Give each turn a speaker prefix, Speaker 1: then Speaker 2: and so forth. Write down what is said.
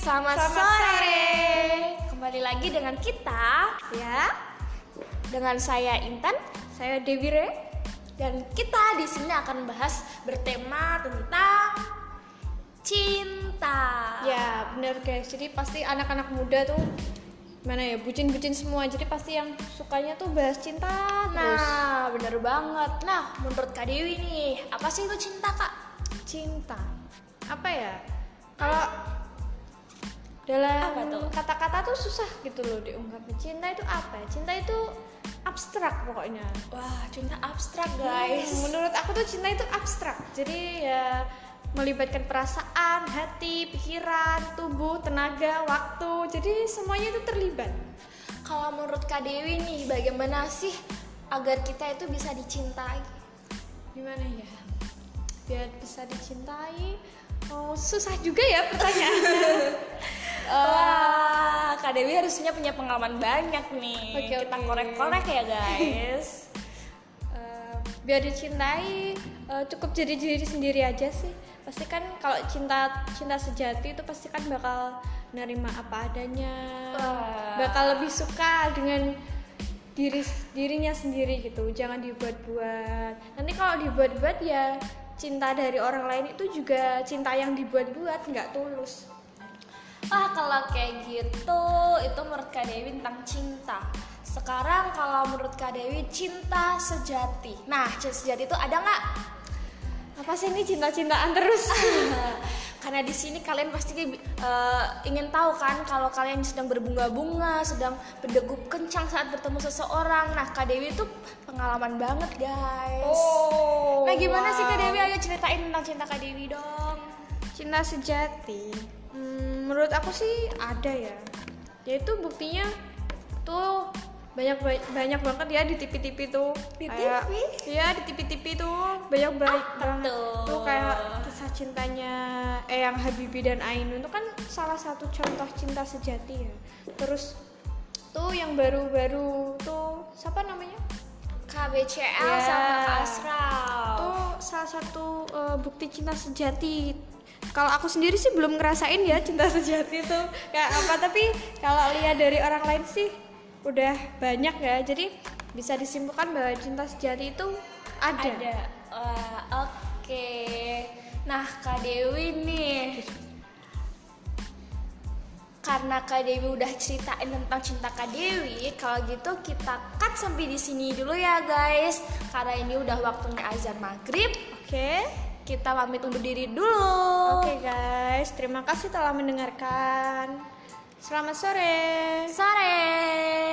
Speaker 1: Selamat,
Speaker 2: Selamat
Speaker 1: sore.
Speaker 2: sore.
Speaker 1: Kembali lagi dengan kita
Speaker 2: Ya,
Speaker 1: dengan saya Intan
Speaker 2: saya Dewi Re.
Speaker 1: dan kita di sini akan bahas bertema tentang cinta.
Speaker 2: Ya, bener guys. Jadi pasti anak-anak muda tuh mana ya bucin-bucin semua. Jadi pasti yang sukanya tuh bahas cinta terus.
Speaker 1: Nah, bener banget. Nah, menurut Kak Dewi nih, apa sih itu cinta, Kak?
Speaker 2: Cinta. Apa ya? Kalau dalam
Speaker 1: Apa tuh?
Speaker 2: kata-kata tuh susah gitu loh diungkapin. Cinta itu apa ya? Cinta itu abstrak pokoknya.
Speaker 1: Wah, cinta abstrak, guys.
Speaker 2: Hmm, menurut aku tuh cinta itu abstrak. Jadi ya melibatkan perasaan, hati, pikiran, tubuh, tenaga, waktu. Jadi semuanya itu terlibat.
Speaker 1: Kalau menurut Kak Dewi nih, bagaimana sih agar kita itu bisa dicintai?
Speaker 2: Gimana ya? Biar bisa dicintai. Oh, susah juga ya pertanyaannya.
Speaker 1: Wah, Kak Dewi harusnya punya pengalaman banyak nih.
Speaker 2: Oke,
Speaker 1: kita
Speaker 2: oke.
Speaker 1: korek-korek ya, guys.
Speaker 2: Eh, biar dicintai eh, cukup jadi diri sendiri aja sih pasti kan kalau cinta cinta sejati itu pasti kan bakal nerima apa adanya
Speaker 1: Wah.
Speaker 2: bakal lebih suka dengan diri dirinya sendiri gitu jangan dibuat-buat nanti kalau dibuat-buat ya cinta dari orang lain itu juga cinta yang dibuat-buat nggak tulus
Speaker 1: Ah, kalau kayak gitu, itu menurut Kak Dewi tentang cinta. Sekarang kalau menurut Kak Dewi cinta sejati. Nah, cinta sejati itu ada nggak?
Speaker 2: apa sih ini cinta-cintaan terus
Speaker 1: Karena di sini kalian pasti eh, ingin tahu kan kalau kalian sedang berbunga-bunga, sedang berdegup kencang saat bertemu seseorang. Nah, Kak Dewi itu pengalaman banget, guys.
Speaker 2: oh
Speaker 1: Nah, gimana sih Kak
Speaker 2: wow.
Speaker 1: Dewi? Ayo ceritain tentang cinta Kak Dewi dong.
Speaker 2: cinta sejati hmm, menurut aku sih ada ya yaitu buktinya tuh banyak banyak banget ya di TV-TV tuh
Speaker 1: Di
Speaker 2: Kayak-
Speaker 1: TV?
Speaker 2: iya di TV-TV tuh banyak banget
Speaker 1: tuh?
Speaker 2: tuh kayak kisah cintanya Eyang Habibie dan Ainun itu kan salah satu contoh cinta sejati ya terus tuh yang baru-baru tuh siapa namanya
Speaker 1: KBCL
Speaker 2: Ya.
Speaker 1: sama Kak Asraf.
Speaker 2: tuh salah satu uh, bukti cinta sejati kalau aku sendiri sih belum ngerasain ya cinta sejati itu kayak apa tapi kalau lihat dari orang lain sih udah banyak ya jadi bisa disimpulkan bahwa cinta sejati itu ada,
Speaker 1: Ada. Oke. Nah, Kak Dewi nih. Karena Kak Dewi udah ceritain tentang cinta Kak Dewi, kalau gitu kita cut sampai di sini dulu ya, guys. Karena ini udah waktunya azan maghrib.
Speaker 2: oke
Speaker 1: Kita pamit undur diri dulu.
Speaker 2: oke guys terima kasih telah mendengarkan selamat sore
Speaker 1: Sore.